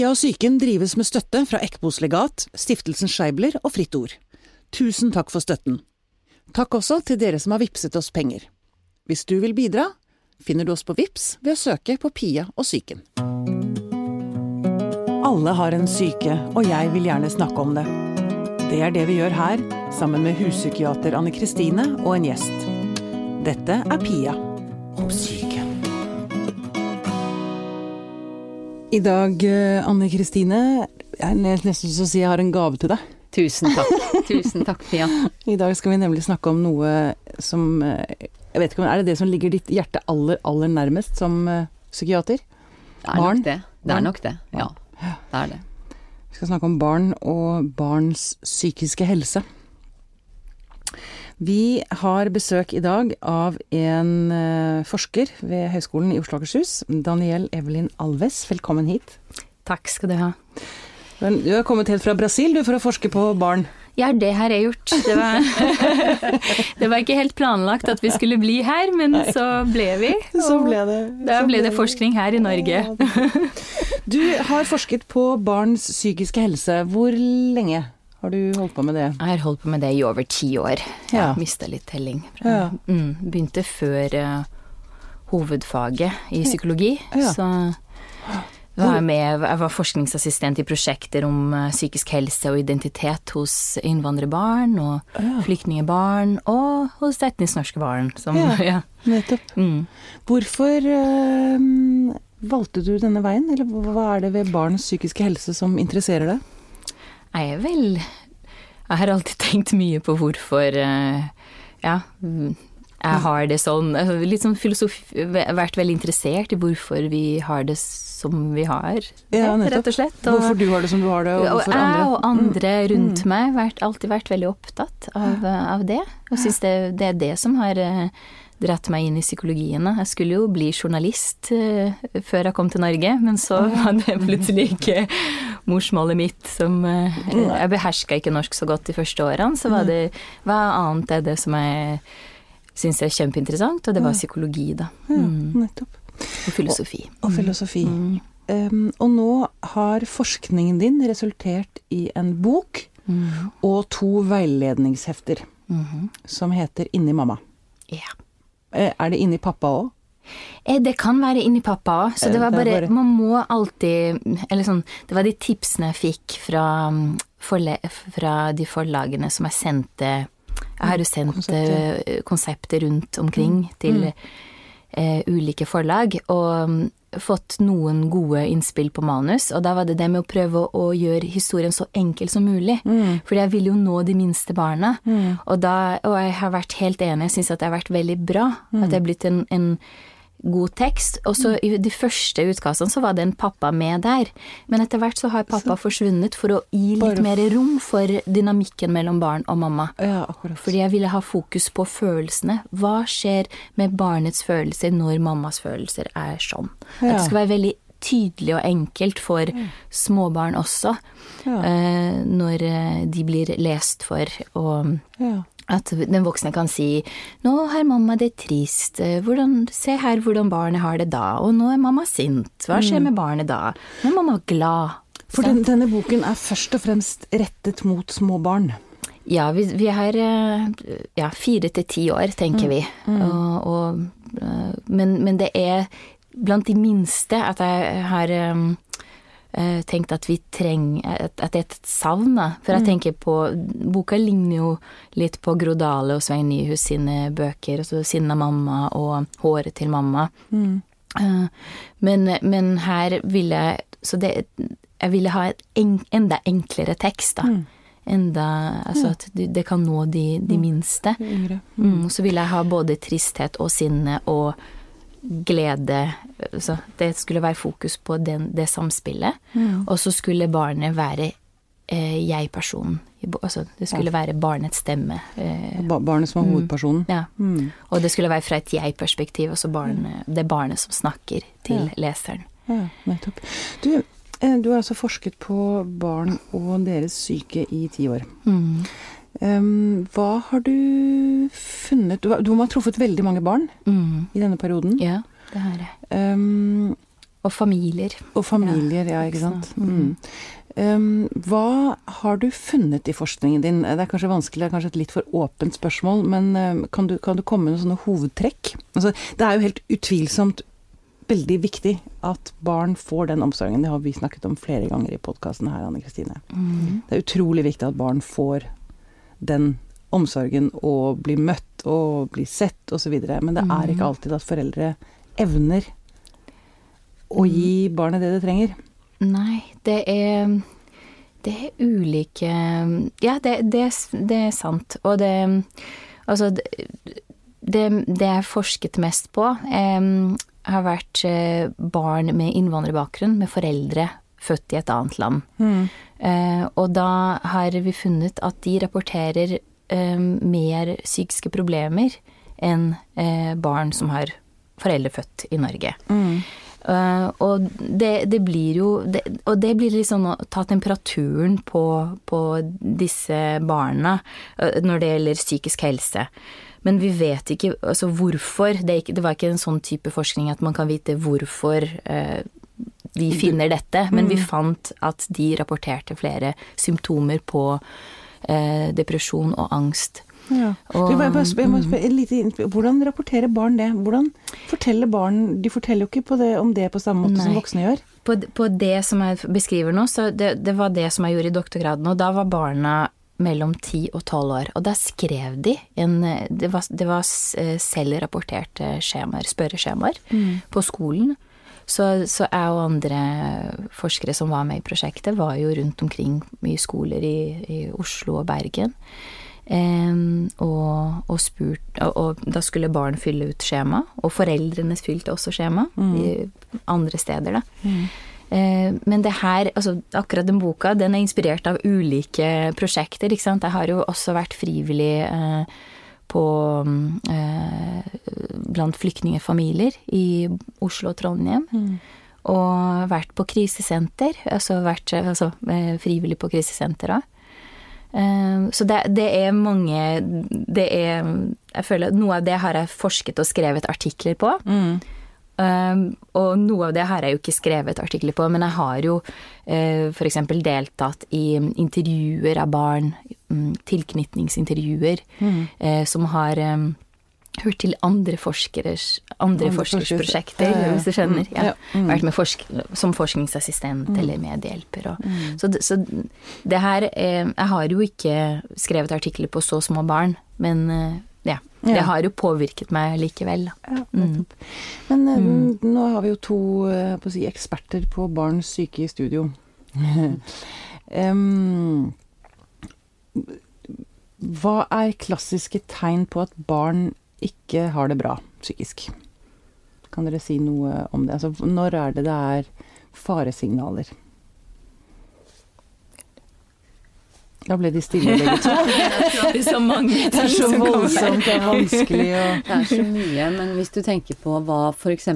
Pia og psyken drives med støtte fra Ekbos legat, Stiftelsen Scheibler og Fritt Ord. Tusen takk for støtten. Takk også til dere som har vippset oss penger. Hvis du vil bidra, finner du oss på Vips ved å søke på Pia og psyken. Alle har en syke, og jeg vil gjerne snakke om det. Det er det vi gjør her, sammen med huspsykiater Anne Kristine og en gjest. Dette er Pia om syke. I dag, eh, Anne Kristine, jeg nesten lyst til å si jeg har en gave til deg. Tusen takk. Tusen takk, Pia. I dag skal vi nemlig snakke om noe som eh, jeg vet ikke om, Er det det som ligger ditt hjerte aller, aller nærmest som uh, psykiater? Det er Barn? nok det. Det er nok det. Ja, det er det. Vi skal snakke om barn og barns psykiske helse. Vi har besøk i dag av en eh, forsker ved Høgskolen i Oslo og Akershus. Daniel Evelyn Alves, velkommen hit. Takk skal du ha. Men Du har kommet helt fra Brasil du, for å forske på barn. Ja, det har jeg gjort. Det var, det var ikke helt planlagt at vi skulle bli her, men så ble vi. Så ble det. Da ble det forskning her i Norge. Du har forsket på barns psykiske helse. Hvor lenge har du holdt på med det? Jeg har holdt på med det i over ti år. Jeg Ja. mista litt telling. Ja. Mm, begynte før uh, hovedfaget i psykologi, Ja. så var jeg, med, jeg var forskningsassistent i prosjekter om eh, psykisk helse og identitet hos innvandrerbarn og Ja. flyktningebarn, og hos etnisk norske barn. Som, Ja. ja. Nettopp. Mm. Hvorfor uh, valgte du denne veien, eller hva er det ved barns psykiske helse som interesserer deg? Jeg er vel Jeg har alltid tenkt mye på hvorfor eh, Ja, mm, jeg har det sånn altså, Litt sånn filosofi Vært veldig interessert i hvorfor vi har det som vi har ja, rett og slett. Og, Hvorfor du har det som du har det, og og andre. jeg andre? og andre Mm. rundt meg har alltid vært veldig opptatt av, av det. Og syns det, det er det som har eh, dratt meg inn i psykologien. Jeg skulle jo bli journalist eh, før jeg kom til Norge, men så var det plutselig ikke morsmålet mitt som eh, Jeg beherska ikke norsk så godt de første årene, så var det hva annet er det som jeg syns er kjempeinteressant, og det var psykologi, da. Mm. Og filosofi. Og filosofi. Mm. Um, og nå har forskningen din resultert i en bok Mm. og to veiledningshefter Mhm. som heter Inni mamma. Ja. Eh, Er det inni pappa òg? Eh, Det kan være inni pappa òg, så Eh, det var bare, Man må alltid Eller sånn Det var de tipsene jeg fikk fra, mm, forle, fra de forlagene som jeg sendte Jeg har jo sendt Konsepter. konsepter rundt omkring Mm. til eh, ulike forlag, og mm, fått noen gode innspill på manus. Og da var det det med å prøve å, å gjøre historien så enkel som mulig. Mm. for jeg vil jo nå de minste barna. Og, da, og jeg har vært helt enig, jeg syns at det har vært veldig bra. At det er blitt en, en god tekst. Og så i de første utkastene så var det en pappa med der. Men etter hvert så har pappa forsvunnet for å gi litt Bare- mer rom for dynamikken mellom barn og mamma. Ja, akkurat. Fordi jeg ville ha fokus på følelsene. Hva skjer med barnets følelser når mammas følelser er sånn? Ja. At det skal være veldig tydelig og enkelt for småbarn også, Ja. eh, når eh, de blir lest for. Og Ja. At den voksne kan si 'nå har mamma det trist', eh, hvordan, 'se her hvordan barnet har det da', og 'nå er mamma sint', hva skjer med barnet da? Nå er mamma glad. For den, denne boken er først og fremst rettet mot små barn. Ja, vi, vi har eh, ja, fire til ti år, tenker vi. Og, og, eh, men, men det er blant de minste at jeg har eh, tenkt at vi trenger At, det er et savn, da. For jeg tenker på Boka ligner jo litt på Grodale og Svein Nyhus sine bøker. Altså 'Sinna mamma' og 'Håret til mamma'. Eh, men, men her ville jeg Så det Jeg ville ha et en, enda enklere tekst, da. Enda Altså at det kan nå de, de minste. Yngre. Mm, så vil jeg ha både tristhet og sinne og glede. Så det skulle være fokus på den, det samspillet. Og så skulle barnet være eh, jeg-personen. Altså det skulle være barnets stemme. Eh, Ba barnet som er hovedpersonen. ja. Mm. Og det skulle være fra et jeg-perspektiv, altså barnet, det er barnet som snakker til leseren. Ja, nettopp. Du, eh, du har altså forsket på barn og deres syke i ti år. Mm. Hva har du funnet Du, du må ha truffet veldig mange barn Mm. i denne perioden. Ja, det har jeg. Um, og familier. Og familier, ja, ikke sant. Mm. Um, hva har du funnet i forskningen din? Det er kanskje vanskelig, det er kanskje et litt for åpent spørsmål, men um, kan, du, kan, du, komme med noen sånne hovedtrekk? Altså, det er jo helt utvilsomt veldig viktig at barn får den omsorgen. Det har vi snakket om flere ganger i podkasten her, Anne Kristine. Mm. Det er utrolig viktig at barn får den omsorgen og bli møtt og bli sett osv. Men det er ikke mm. alltid at foreldre evner å gi mm. barnet det det trenger. Nei, det er Det er ulike Ja, det, det, det er sant. Og det Altså, det, det jeg forsket mest på, eh, har vært eh, barn med innvandrerbakgrunn, med foreldre født i et annet land. Mm. Eh, og da har vi funnet at de rapporterer eh, mer psykiske problemer enn eh, barn som har foreldre født i Norge. Mm. Uh, og det, det, blir jo det, Og det blir liksom å ta temperaturen på, på disse barna uh, når det gjelder psykisk helse. Men vi vet ikke altså hvorfor. Det, ikke, det, var ikke en sånn type forskning at man kan vite hvorfor uh, vi finner dette. Men vi mm. fant at de rapporterte flere symptomer på depresjon og angst. Ja. Og, jeg må spørre, lite, hvordan rapporterer barn det? Hvordan forteller barn De forteller jo ikke det, om det på samme måte nei. som voksne gjør. På, på, det som jeg beskriver nå, så det, det var det som jeg gjorde i doktorgraden, og da var barna mellom 10 og 12 år. Og da skrev de en Det var, det var selvrapporterte skjemaer, spørreskjemaer, mm. på skolen. Så, så, jeg og andre forskere som var med i prosjektet, var jo rundt omkring i skoler i, i Oslo og Bergen. Um, og, og, spurt og, og, da skulle barn fylle ut skjema, og foreldrene fylte også skjema mm. i andre steder, da. Mm. Uh, men det her, altså akkurat den boka, den er inspirert av ulike prosjekter, ikke sant. Jeg har jo også vært frivillig uh, på eh, blant flyktningfamilier i Oslo og Trondheim. Mm. Og vært på krisesenter, altså vært altså, frivillig på krisesenter òg. Ehm, så det, det, er mange Det er Jeg føler noe av det har jeg forsket og skrevet artikler på. Mm. Um, og noe av det har jeg jo ikke skrevet artikler på, men jeg har jo uh, f.eks. deltatt i intervjuer av barn, um, tilknytningsintervjuer, mm. uh, som har um, hørt til andre forskers, andre, andre forskers prosjekter, ja, ja. hvis du skjønner. Mm. Ja. Mm. Vært med forsk som forskningsassistent mm. eller medhjelper. Og, mm. så, så, det her eh, Jeg har jo ikke skrevet artikler på så små barn, men eh, ja. Det har jo påvirket meg likevel. Mm. Men mm. nå har vi jo to på å si, eksperter på barns syke i studio. um, hva er klassiske tegn på at barn ikke har det bra psykisk. Kan dere si noe om det? Altså, når er det det er faresignaler? Da ble de stille begge to. det er så mange ting Det er så voldsomt og vanskelig og Det er så mye, men hvis du tenker på hva f.eks.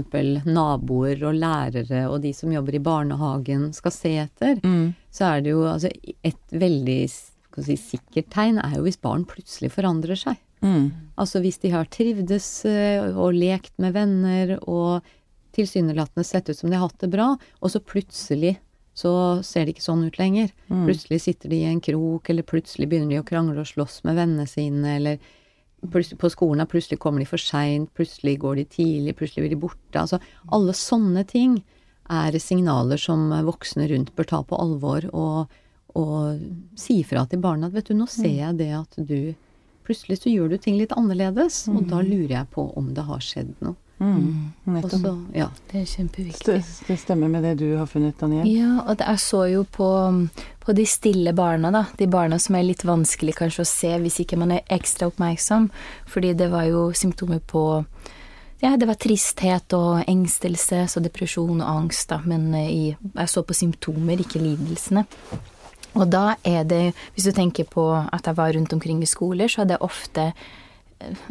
naboer og lærere og de som jobber i barnehagen skal se etter, mm. så er det jo altså et veldig si, sikkert tegn er jo hvis barn plutselig forandrer seg. Mm. Altså hvis de har trivdes eh, og lekt med venner og tilsynelatende sett ut som de har hatt det bra, og så plutselig så ser det ikke sånn ut lenger. Mm. Plutselig sitter de i en krok, eller plutselig begynner de å krangle og slåss med vennene sine, eller på skolen plutselig kommer de for seint, plutselig går de tidlig, plutselig blir de borte. Altså alle sånne ting er signaler som voksne rundt bør ta på alvor og, og si fra til barna at vet du, nå ser mm. jeg det at du plutselig så gjør du ting litt annerledes, mm. og da lurer jeg på om det har skjedd noe. Mm. Også, ja. Det er kjempeviktig. Det stemmer med det du har funnet, Daniel? Ja, og jeg så jo på, på, de stille barna, da. De barna som er litt vanskelig kanskje å se hvis ikke man er ekstra oppmerksom. Fordi det var jo symptomer på ja, det var tristhet og engstelse, så depresjon og angst, da. Men eh, i, jeg så på symptomer, ikke lidelsene. Og da er det, hvis du tenker på at jeg var rundt omkring i skoler, så er det ofte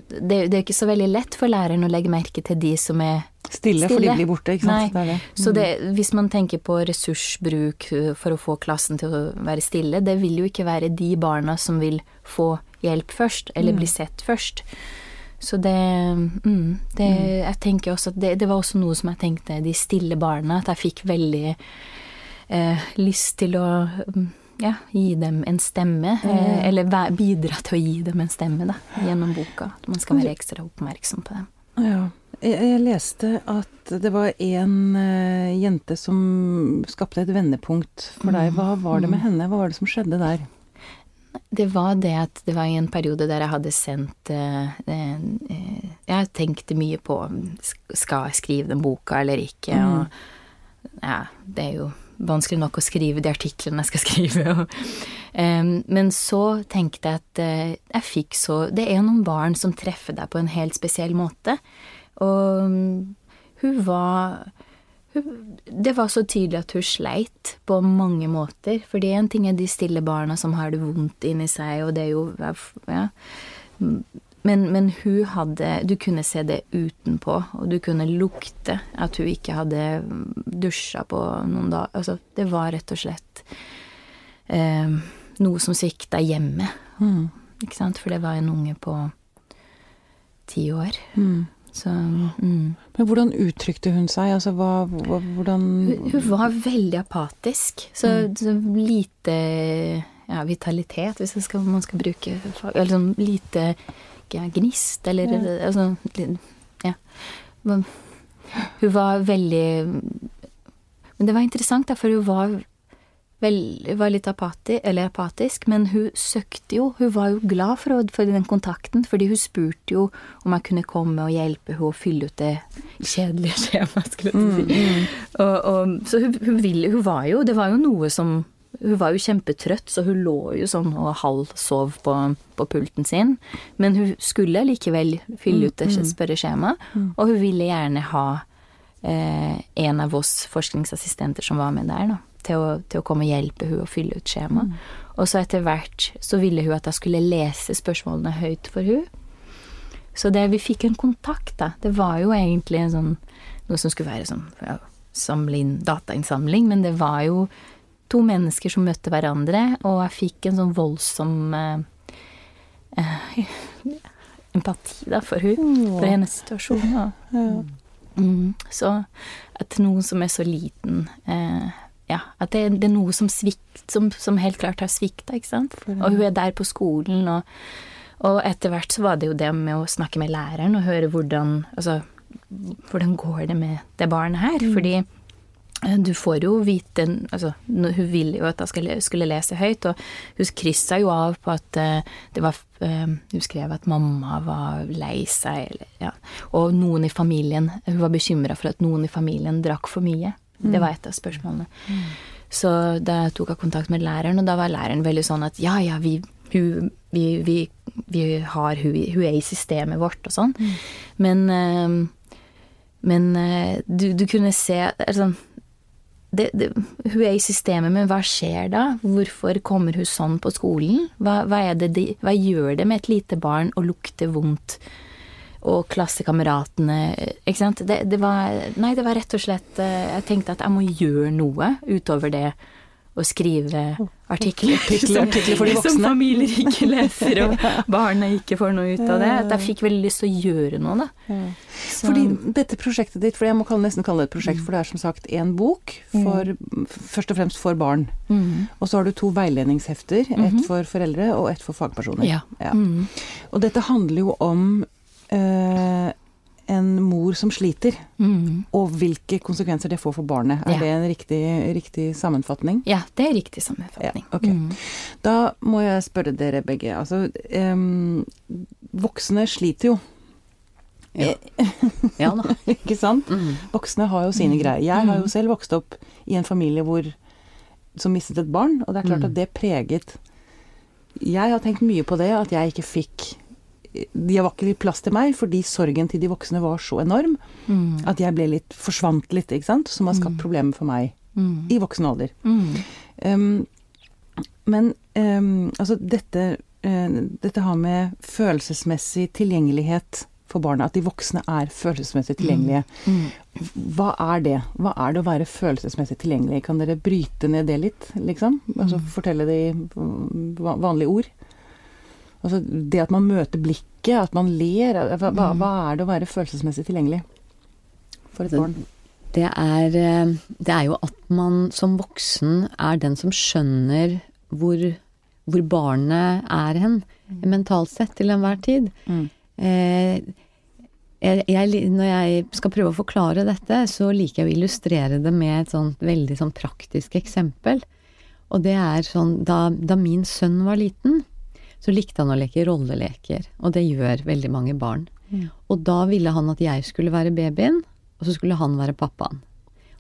det, det er ikke så veldig lett for læreren å legge merke til de som er stille. Stille, for de blir borte, ikke sant. Det det. Mm. Så det, hvis man tenker på ressursbruk uh, for å få klassen til å være stille, det vil jo ikke være de barna som vil få hjelp først, eller mm. bli sett først. Så det, mm, det Jeg tenker også at det, det, var også noe som jeg tenkte de stille barna, at jeg fikk veldig eh, lyst til å mm, ja, gi dem en stemme, mm. eller bidra til å gi dem en stemme, da, gjennom boka. At man skal være ekstra oppmerksom på dem. Ja. Jeg, jeg leste at det var en uh, jente som skapte et vendepunkt for deg. Hva var det med henne? Hva var det som skjedde der? Det var det at det var i en periode der jeg hadde sendt uh, uh, Jeg tenkte mye på skal jeg skrive den boka eller ikke, mm. og ja, det er jo vanskelig nok å skrive de artiklene jeg skal skrive. men så tenkte jeg at uh, jeg fikk så Det er noen barn som treffer deg på en helt spesiell måte. Og um, hun var hun, Det var så tydelig at hun sleit på mange måter. Fordi en ting er de stille barna som har det vondt inni seg, og det er jo ja. Men, men, hun hadde Du kunne se det utenpå, og du kunne lukte at hun ikke hadde dusja på noen dager. Altså, det var rett og slett eh, noe som svikta hjemme. Mm. Ikke sant? For det var en unge på ti år. Mm. Så, mm. Men hvordan uttrykte hun seg? Altså, hva, hva, hvordan hun, hun, var veldig apatisk. Så, mm. så lite ja, vitalitet, hvis skal, man skal bruke Eller sånn lite ja, gnist, eller ja. altså Ja. Men hun var veldig Men det var interessant, da, for hun var, vel, var litt apati, apatisk, men hun søkte jo Hun var jo glad for, for, den kontakten, fordi hun spurte jo om jeg kunne komme og hjelpe henne å fylle ut det kjedelige skjemaet, skulle jeg si. Mm, mm. Og, og, så hun, hun, ville Hun var jo Det var jo noe som hun var jo kjempetrøtt, så hun lå jo sånn og halvsov på, på pulten sin. Men hun skulle likevel fylle ut et mm, mm. spørreskjema, mm. og hun ville gjerne ha eh, en av oss forskningsassistenter som var med der, da, til å, til å komme og hjelpe hun å fylle ut skjema. Og så etter hvert så ville hun at jeg skulle lese spørsmålene høyt for hun. Så det, vi fikk en kontakt, da. Det var jo egentlig en sånn noe som skulle være sånn ja, datainnsamling, men det var jo to mennesker som møtte hverandre, og jeg fikk en sånn voldsom eh, eh, empati da, for hun, for hennes situasjon. Ja. Mm, så at noen som er så liten eh, Ja, at det, det, er noe som svikt, som, som helt klart har svikta, ikke sant. Og hun er der på skolen, og, og etter hvert så var det jo det med å snakke med læreren og høre hvordan Altså, hvordan går det med det barnet her? Mm. Fordi du får jo vite altså, Hun ville jo at jeg skulle, skulle lese høyt, og hun kryssa jo av på at uh, det var uh, Hun skrev at mamma var lei seg, eller, ja. Og noen i familien Hun var bekymra for at noen i familien drakk for mye. Mm. Det var et av spørsmålene. Mm. Så da tok jeg kontakt med læreren, og da var læreren veldig sånn at ja, ja, vi, hun, vi, vi, vi har hun, hun, er i systemet vårt, og sånn. Mm. Men, men du, du, kunne se altså, det, det, hun er i systemet, men hva skjer da? Hvorfor kommer hun sånn på skolen? Hva, hva, de, hva gjør det med et lite barn å lukte vondt? Og klassekameratene Ikke sant. Det, det, var Nei, det var rett og slett eh, Jeg tenkte at jeg må gjøre noe utover det å skrive artikler, artikler, artikler for de voksne. Som familier ikke leser, og barna ikke får noe ut av det. At jeg fikk veldig lyst til å gjøre noe, da. Så. Fordi dette prosjektet ditt, for jeg må nesten kalle det et prosjekt, mm. for det er som sagt én bok, for, mm. først og fremst for barn. Mm. Og så har du to veiledningshefter, ett mm-hmm. for foreldre og ett for fagpersoner. Ja. Ja. Mm. Og dette handler jo om øh, en mor som sliter, mm. og hvilke konsekvenser det får for barnet. Er ja. det en riktig, riktig, sammenfatning? Ja, det er riktig sammenfatning. Ja, okay. mm. Da må jeg spørre dere begge. Altså, um, voksne sliter jo. Ja, ja da. Ikke sant? Mm. Voksne har jo sine mm. greier. Jeg har jo mm. selv vokst opp i en familie hvor, som mistet et barn, og det er klart mm. at det preget Jeg har tenkt mye på det, at jeg ikke fikk det var ikke plass til meg, fordi sorgen til de voksne var så enorm mm. at jeg ble litt forsvant litt, ikke sant. Som har skapt mm. problemer for meg mm. i voksen alder. Um, men um, altså dette, uh, dette har med følelsesmessig tilgjengelighet for barna, at de voksne er følelsesmessig tilgjengelige. Mm. Mm. Hva er det? Hva er det å være følelsesmessig tilgjengelig? Kan dere bryte ned det litt, liksom? Altså fortelle det i vanlige ord? Altså det at man møter blikket, at man ler. Hva, hva, hva er det å være følelsesmessig tilgjengelig for et barn? Det er, eh, det er jo at man som voksen er den som skjønner hvor, hvor barnet er hen, mentalt sett, til enhver tid. Mm. Eh, jeg, jeg, når jeg skal prøve å forklare dette, så liker jeg å illustrere det med et sånt veldig sånn praktisk eksempel. Og det er sånn da, da min sønn var liten, så likte han å leke rolleleker. Og det gjør veldig mange barn. Mm. Og da ville han at jeg skulle være babyen, og så skulle han være pappaen.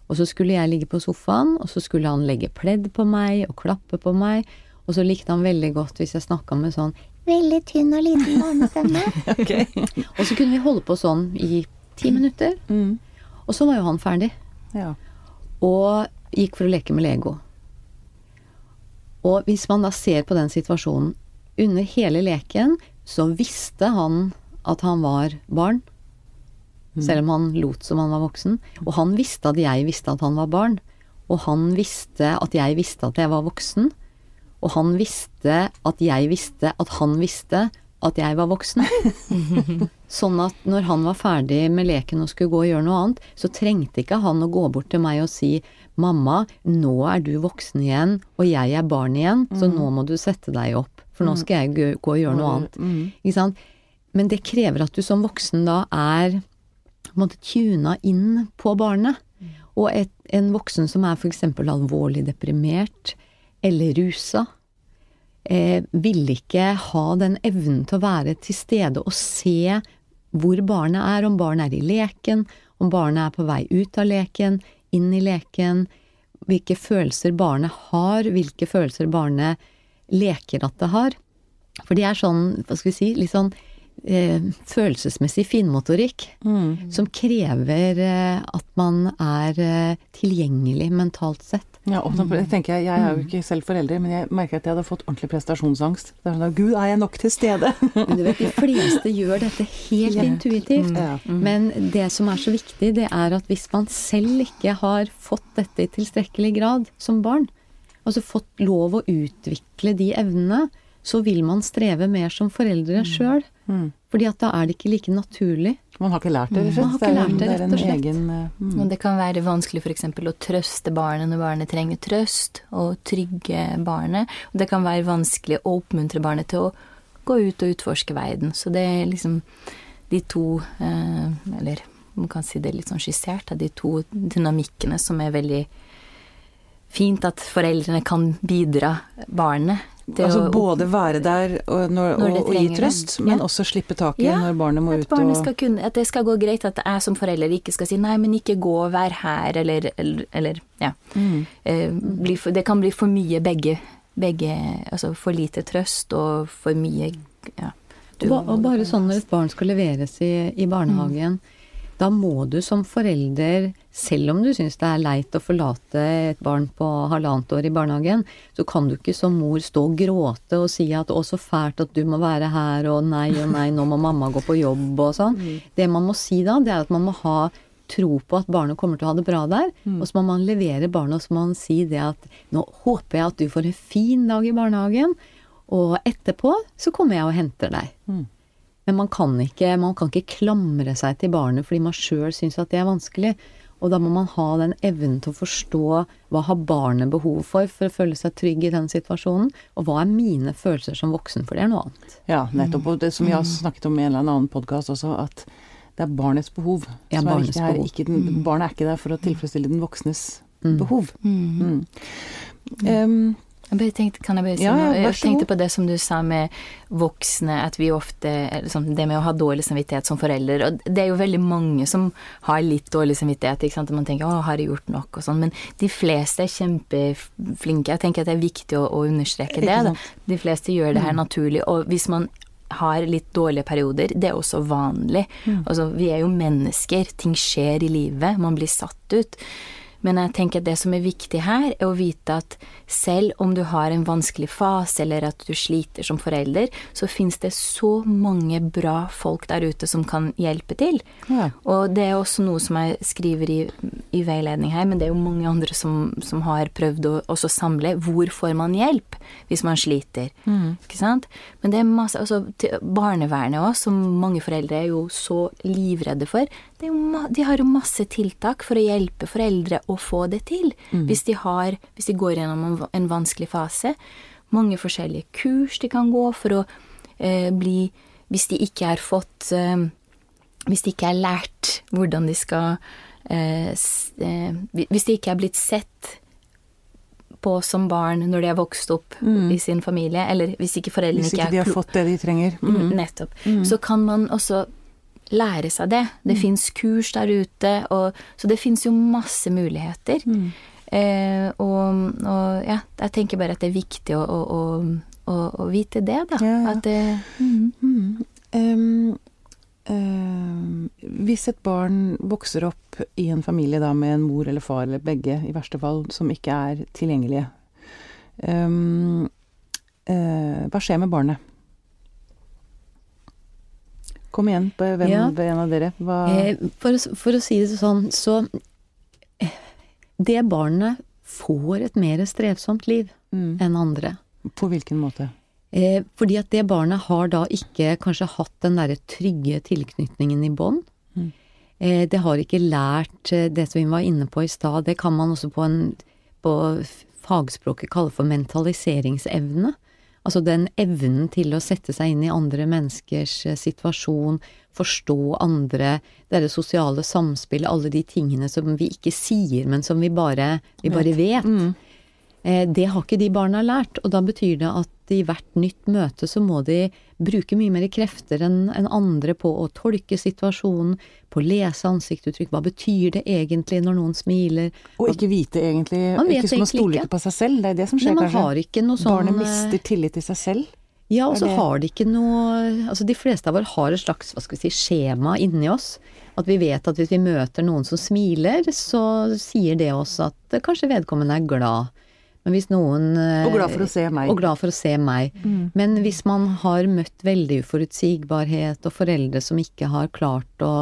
Og så skulle jeg ligge på sofaen, og så skulle han legge pledd på meg og klappe på meg. Og så likte han veldig godt hvis jeg snakka med sånn veldig tynn og liten barnestemme. og så kunne vi holde på sånn i ti minutter. Mm. Og så var jo han ferdig. Ja. Og gikk for å leke med Lego. Og hvis man da ser på den situasjonen under hele leken, så visste han at han var barn. Selv om han lot som han var voksen. Og han visste at jeg visste at han var barn. Og han visste at jeg visste at jeg var voksen. Og han visste at jeg visste at han visste at jeg var voksen. sånn at når han var ferdig med leken og skulle gå og gjøre noe annet, så trengte ikke han å gå bort til meg og si mamma, nå er du voksen igjen, og jeg er barn igjen, så nå må du sette deg opp, for nå skal jeg gå- og gjøre noe annet. Mm. Men det krever at du som voksen da er på en måte tuna inn på barnet. Og et, en voksen som er f.eks. alvorlig deprimert eller rusa, eh, vil ikke ha den evnen til å være til stede og se hvor barnet er, om barnet er i leken, om barnet er på vei ut av leken, inn i leken, hvilke følelser barnet har, hvilke følelser barnet leker at det har. For de er sånn, hva skal vi si, litt sånn eh, følelsesmessig finmotorikk Mm. som krever eh, at man er eh, tilgjengelig mentalt sett. Ja, og det tenker jeg, jeg er jo ikke selv forelder, men jeg merker at jeg hadde fått ordentlig prestasjonsangst. Det er sånn, Gud, er jeg nok til stede? Men du vet, de fleste gjør dette helt Ja. intuitivt. Ja. Men det som er så viktig, det er at hvis man selv ikke har fått dette i tilstrekkelig grad som barn, altså fått lov å utvikle de evnene, så vil man streve mer som foreldre sjøl. Mm. Fordi at da er det ikke like naturlig. Man har ikke lært det, rett og Man har slett. ikke lært det, rett og slett. egen eh, mm. Og det kan være vanskelig f.eks. å trøste barnet når barnet trenger trøst, og trygge barnet. Og det kan være vanskelig å oppmuntre barnet til å gå ut og utforske verden. Så det er liksom de to eh, Eller man kan si det litt sånn skissert, de to dynamikkene som er veldig fint at foreldrene kan bidra barnet til Altså å både være der og, når, Når og, og gi trøst, men Ja. også slippe taket Ja, når barnet må At ut barnet og skal kunne, at det skal gå greit, at jeg som forelder ikke skal si 'nei, men ikke gå, vær her', eller, eller, eller ja. mm. Eh, bli for, det kan bli for mye begge, begge Altså for lite trøst og for mye ja. du Og, ba- og bare sånn når et barn skal leveres i, i barnehagen, da må du som forelder, selv om du syns det er leit å forlate et barn på halvannet år i barnehagen, så kan du ikke som mor stå og gråte og si at 'å, så fælt at du må være her', og 'nei og nei, nå må mamma gå på jobb', og sånn. Det man må si da, det er at man må ha tro på at barnet kommer til å ha det bra der, og så må man levere barnet, og så må man si det at 'nå håper jeg at du får en fin dag i barnehagen', og etterpå så kommer jeg og henter deg. Mm. Men man kan ikke, man kan ikke klamre seg til barnet fordi man sjøl syns at det er vanskelig. Og da må man ha den evnen til å forstå hva har barnet behov for for å føle seg trygg i den situasjonen, og hva er mine følelser som voksen, for det er noe annet. Ja, nettopp. Og det som vi har snakket om i en eller annen podkast også, at det er barnets behov Ja, som er barnets viktig her. Ikke den, barnet er ikke der for å tilfredsstille den voksnes Mm. behov. Mm. Mm. Jeg tenkte, kan jeg bare si Ja, noe? Jeg tenkte på det som du sa med voksne, at vi ofte sånn, Det med å ha dårlig samvittighet som forelder. Og det er jo veldig mange som har litt dårlig samvittighet. Ikke sant? Og man tenker 'Å, har jeg gjort nok?' og sånn. Men de fleste er kjempeflinke. Jeg tenker at det er viktig å, å understreke det. Da. De fleste gjør det her naturlig. Og hvis man har litt dårlige perioder, det er også vanlig. Altså, vi er jo mennesker. Ting skjer i livet. Man blir satt ut. Men jeg tenker at det som er viktig her, er å vite at selv om du har en vanskelig fase, eller at du sliter som forelder, så fins det så mange bra folk der ute som kan hjelpe til. Ja. Og det er også noe som jeg skriver i, i veiledning her, men det er jo mange andre som, som har prøvd å også samle hvor får man hjelp hvis man sliter. Ikke sant? Men det er masse altså, Barnevernet òg, som mange foreldre er jo så livredde for, er de har jo masse tiltak for å hjelpe foreldre å få det til. Hvis, de har, hvis de går gjennom en, vanskelig fase. Mange forskjellige kurs de kan gå for å eh, bli Hvis de ikke har fått eh, Hvis de ikke er lært hvordan de skal eh, eh, Hvis de ikke er blitt sett på som barn når de har vokst opp i sin familie, eller hvis ikke foreldrene Hvis ikke ikke de er har fått det de trenger. Mm, Nettopp. Så kan man også lære seg det. Det fins kurs der ute, og, så det fins jo masse muligheter. Eh, og, og ja, jeg tenker bare at det er viktig å, å, å, å, vite det, da. Ja, ja. At det mm. Um, um, hvis et barn vokser opp i en familie da med en mor eller far eller begge, i verste fall, som ikke er tilgjengelige, um, eh, hva skjer med barnet? Kom igjen, på hvem Ja. en av dere? Eh, for, for å si det sånn, så eh, Det barnet får et mer strevsomt liv mm, enn andre. På hvilken måte? Eh, fordi at det barnet har da ikke kanskje hatt den derre trygge tilknytningen i bånd. Mm. Eh, det har ikke lært eh, det som vi var inne på i stad. Det kan man også på, en, på fagspråket kalle for mentaliseringsevne. Altså den evnen til å sette seg inn i andre menneskers eh, situasjon, forstå andre, det derre sosiale samspillet, alle de tingene som vi ikke sier, men som vi bare, vi bare vet. Mm. Eh, Det har ikke de barna lært, og da betyr det at i hvert nytt møte så må de bruke mye mer krefter enn andre på å tolke situasjonen, på å lese ansiktsuttrykk, hva betyr det egentlig når noen smiler? Og ikke vite egentlig ikke, Man å stoler ikke. på seg selv. Det er det som Nei, skjer, man kanskje. har ikke noe sånn Barnet eh, mister tillit til seg selv. Ja, og så har de ikke noe Altså de fleste av oss har et slags, hva skal vi si, skjema inni oss. At vi vet at hvis vi møter noen som smiler, så sier det oss at kanskje vedkommende er glad. Men hvis noen eh, Og glad for å se meg. Og glad for å se meg. Men hvis man har møtt veldig uforutsigbarhet og foreldre som ikke har klart å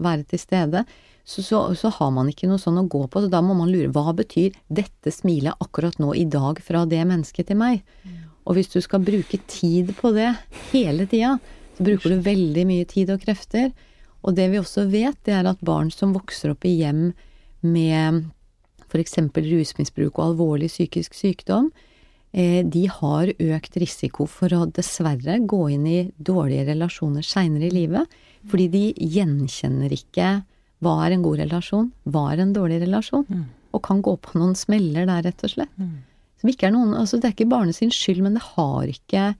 være til stede, så, så, så har man ikke noe sånn å gå på. Så da må man lure hva betyr dette smilet akkurat nå i dag fra det mennesket til meg? Og hvis du skal bruke tid på det hele tida, så bruker du veldig mye tid og krefter. Og det vi også vet, det er at barn som vokser opp i hjem med f.eks. rusmisbruk og alvorlig psykisk sykdom, eh, de har økt risiko for å dessverre gå inn i dårlige relasjoner seinere i livet, fordi de gjenkjenner ikke hva er en god relasjon, hva er en dårlig relasjon, og kan gå på noen smeller der, rett og slett. Ikke er noen, altså Det er ikke barnet sin skyld, men det har ikke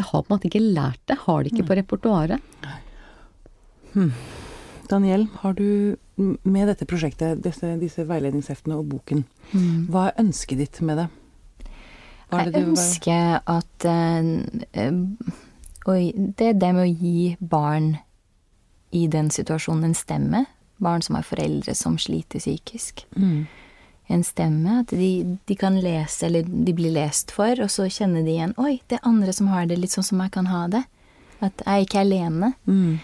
det har på en måte ikke lært det, har det ikke på repertoaret. Daniel, har du med dette prosjektet, disse, disse veiledningsheftene og boken, hva er ønsket ditt med det? Jeg det du- hva- ønsker at øh, det er det med å gi barn i den situasjonen en stemme. Barn som har foreldre som sliter psykisk. Mm. En stemme. At de, de kan lese, eller de blir lest for, og så kjenner de igjen Oi, det er andre som har det litt sånn som jeg kan ha det. At jeg ikke er alene. Mm.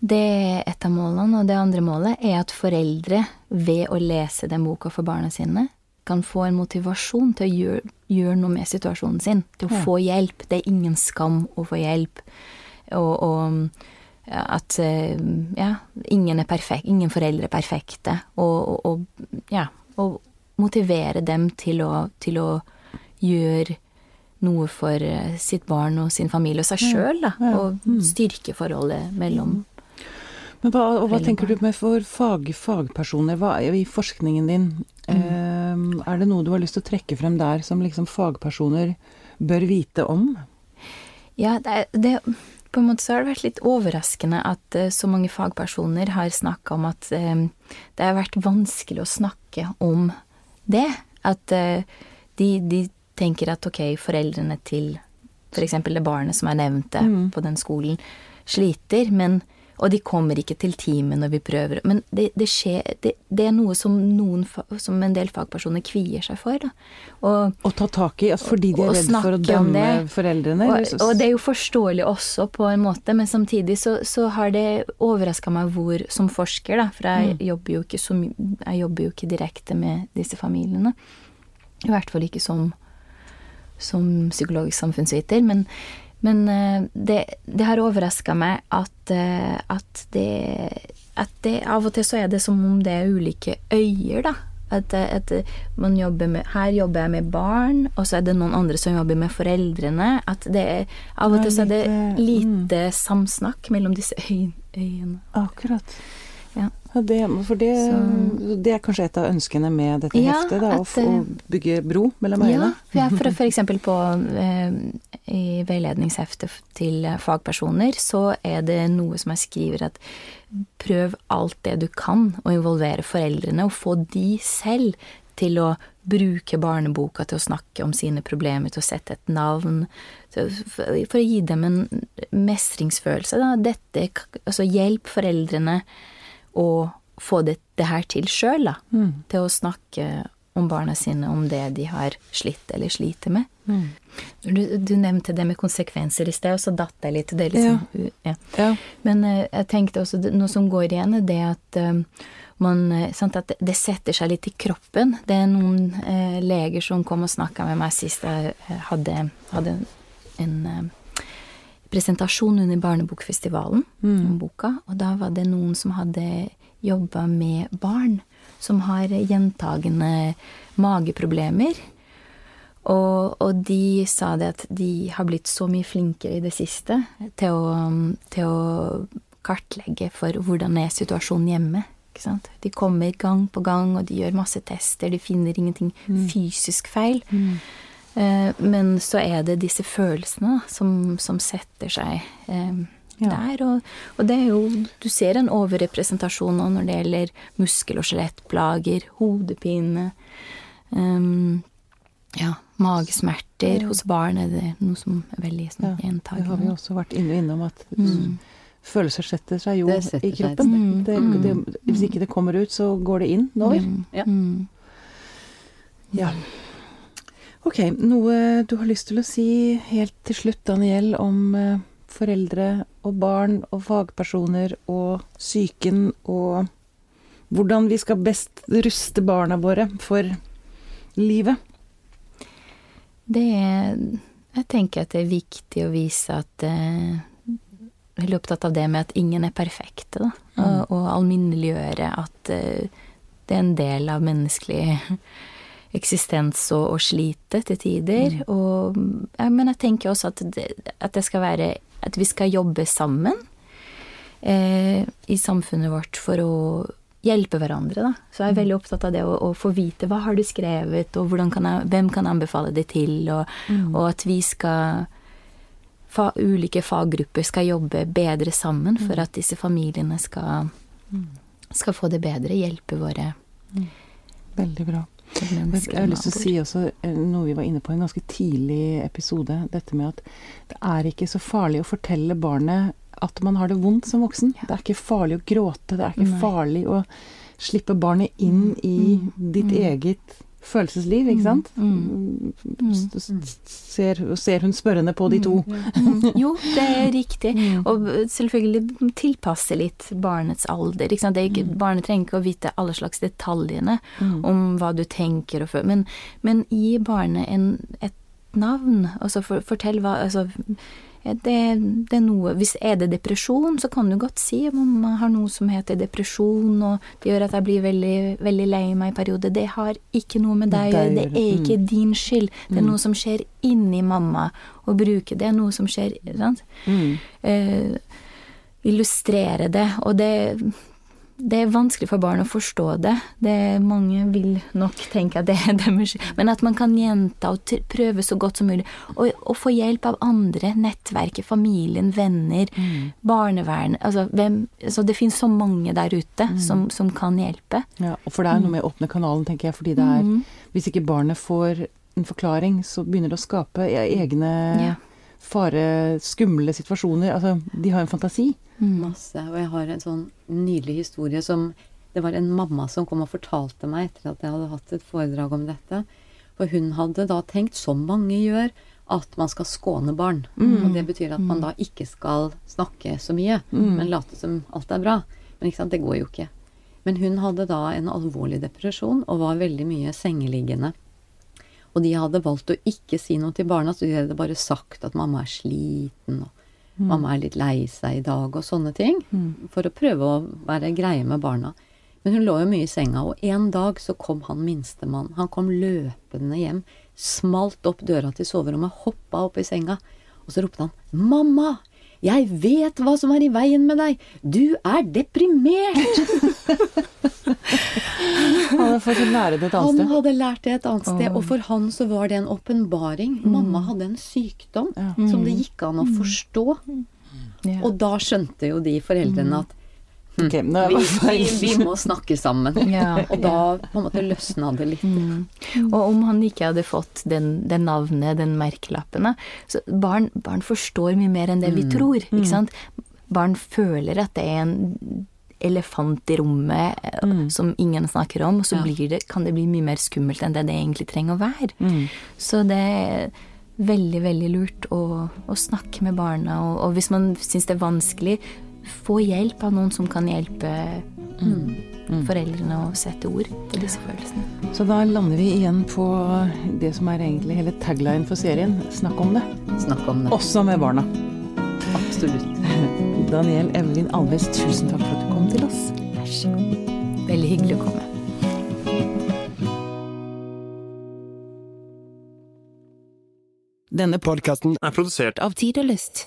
Det er et av målene. Og det andre målet er at foreldre, ved å lese den boka for barna sine, kan få en motivasjon til å gjøre, gjøre noe med situasjonen sin. Til å Ja. få hjelp. Det er ingen skam å få hjelp. Og, og at eh, ja, ingen er perfekt, ingen foreldre er perfekte. Og, og, og ja, og motivere dem til å, til å gjøre noe for eh, sitt barn og sin familie og seg sjøl, da. Og styrke forholdet mellom Men hva, og hva tenker du med for fag, fagpersoner? Hva i forskningen din? eh, er det noe du har lyst til å trekke frem der som liksom fagpersoner bør vite om? Ja, det, det På en måte så har det vært litt overraskende at eh, så mange fagpersoner har snakka om at eh, det har vært vanskelig å snakke om det. At eh, de, de tenker at ok, foreldrene til f.eks. det barnet som er nevnte Mm. på den skolen, sliter, men Og de kommer ikke til teamet når vi prøver. Men det, det skjer det, det, er noe som, noen, som en del fagpersoner kvier seg for. Da. Og, og ta tak i, altså fordi de er redd for å dømme foreldrene? Og, og, det er jo forståelig også, på en måte, men samtidig så, så har det overraska meg hvor, som forsker, da, for jeg, mm. jobber jo ikke så, jeg jobber jo ikke direkte med disse familiene. I hvert fall ikke som, som psykologisk samfunnsviter. men men eh, det, det har overraska meg at, eh, at, det, at det Av og til så er det som om det er ulike øyer, da. At, at man jobber med Her jobber jeg med barn, og så er det noen andre som jobber med foreldrene. At det er Av og til så er det lite mm. samsnakk mellom disse øyene. Akkurat. Ja. Det, for det, det, er kanskje et av ønskene med dette ja, heftet, da, at, å, bygge bro mellom øyene? Ja, for, for eksempel på eh, i veiledningsheftet til fagpersoner, så er det noe som jeg skriver at prøv alt det du kan å involvere foreldrene, og få de selv til å bruke barneboka til å snakke om sine problemer, til å sette et navn, for å gi dem en mestringsfølelse. Da. Dette, altså hjelp foreldrene å få det, det her til sjøl, da. Mm. Til å snakke om barna sine, om det de har slitt eller sliter med. Mm. Du, du, nevnte det med konsekvenser i sted, og så datt jeg litt. Det liksom, ja. Ja. Ja. Men uh, jeg tenkte også, noe som går igjen, er det at uh, man, eh, sant, at det setter seg litt i kroppen. Det er noen uh, leger som kom og snakka med meg sist jeg hadde, hadde en presentasjon under Barnebokfestivalen mm. om boka, og da var det noen som hadde jobba med barn som har gjentagende mageproblemer. Og, og, de sa det at de har blitt så mye flinkere i det siste til å, til å kartlegge for hvordan er situasjonen hjemme. De kommer gang på gang, og de gjør masse tester. De finner ingenting mm. fysisk feil. Mm. Eh, men så er det disse følelsene som, som setter seg eh, ja. der. Og, og, det er jo Du ser en overrepresentasjon nå når det gjelder muskel- og skjelettplager, hodepine um, ja, magesmerter. Ja. Hos barn er det noe som er veldig sånn, ja, gjentagende. Det har vi også vært inne innom at mm. følelser setter seg jo setter i kroppen. Mm. Det, det, hvis ikke det kommer ut, så går det inn når. Mm. Ja. Mm. ja. Ok, noe du har lyst til å si helt til slutt, Daniel, om eh, foreldre og barn og fagpersoner og psyken og hvordan vi skal best ruste barna våre for livet? Det er Jeg tenker at det er viktig å vise at eh, Veldig opptatt av det med at ingen er perfekte, da. Mm. Og, og alminneliggjøre at eh, det er en del av menneskelig eksistens og, og slite til tider. Mm. Og, ja, men jeg tenker også at det, at det, skal være At vi skal jobbe sammen eh, i samfunnet vårt for å hjelpe hverandre, da. Så jeg er mm. veldig opptatt av det å, å få vite hva har du skrevet, og kan jeg, hvem kan anbefale det til, og, mm. og at vi skal fa, ulike faggrupper skal jobbe bedre sammen for mm. at disse familiene skal, mm. skal få det bedre, hjelpe våre Veldig bra. Jeg har lyst til å si også eh, noe vi var inne på i en ganske tidlig episode. Dette med at det er ikke så farlig å fortelle barnet at man har det vondt som voksen. Det er ikke farlig å gråte. Det er ikke Nei. farlig å slippe barnet inn i mm. ditt mm. eget følelsesliv, ikke sant? Mm. Mm. Ser, ser, hun spørrende på de to? Mm. Jo, det er riktig. Og selvfølgelig tilpasse litt barnets alder. Ikke, barnet trenger ikke å vite alle slags detaljene om hva du tenker og føler, men, men gi barnet en, et navn. Altså for, fortell hva altså, det, det, er noe Hvis er det depresjon, så kan du godt si mamma har noe som heter depresjon, og det gjør at jeg blir veldig, veldig lei meg i perioder. Det har ikke noe med deg å gjøre. Det er ikke mm. din skyld. Det er mm. noe som skjer inni mamma. Å bruke det er noe som skjer sant? Mm. Eh, illustrere det. Og det det er vanskelig for barn å forstå det. det mange vil nok tenke at det er deres Men at man kan gjenta og prøve så godt som mulig. Og, og få hjelp av andre. Nettverket, familien, venner, mm. barnevern. Altså, hvem, altså, det finnes så mange der ute mm. som, som, kan hjelpe. Ja, og for det er noe med å åpne kanalen, tenker jeg. fordi det er mm. Hvis ikke barnet får en forklaring, så begynner det å skape e-, egne ja fare, skumle situasjoner. Altså, de har en fantasi. Masse. Og jeg har en sånn nydelig historie som Det var en mamma som kom og fortalte meg etter at jeg hadde hatt et foredrag om dette. For hun hadde da tenkt, som mange gjør, at man skal skåne barn. Og det betyr at man da ikke skal snakke så mye, men late som alt er bra. Men ikke sant, det går jo ikke. Men hun hadde da en alvorlig depresjon og var veldig mye sengeliggende. Og de hadde valgt å ikke si noe til barna, så de hadde bare sagt at mamma er sliten, og mamma er litt lei seg i dag, og sånne ting. For å prøve å være greie med barna. Men hun lå jo mye i senga, og en dag så kom han minstemann. Han kom løpende hjem, smalt opp døra til soverommet, hoppa opp i senga, og så ropte han 'Mamma! Jeg vet hva som er i veien med deg! Du er deprimert!' Han hadde fått lære det et annet sted. Han hadde lært det et annet sted, og for han så var det en åpenbaring. Mamma hadde en sykdom som det gikk an å forstå. Ja. Og da skjønte jo de foreldrene at Ok, nå er vi, jeg vi, vi må snakke sammen. Ja, Og da på en måte løsna det litt. Og om han ikke hadde fått den, den navnet, den merkelappene så barn, barn forstår mye mer enn det vi tror. ikke sant? Barn føler at det er en elefant i rommet mm. som ingen snakker om, og så Ja. blir det, kan det bli mye mer skummelt enn det det egentlig trenger å være. Så det er veldig, veldig lurt å, å snakke med barna, og, og hvis man syns det er vanskelig, få hjelp av noen som kan hjelpe foreldrene å sette ord på disse følelsene. Så da lander vi igjen på det som er egentlig hele tagline for serien. Snakk om det. Snakk om det. Også med barna. Absolutt. Daniel Evelyn Alves, tusen takk for at du kom til oss. Vær så god. Veldig hyggelig å komme. Denne Podkasten er produsert av Tid og Lyst.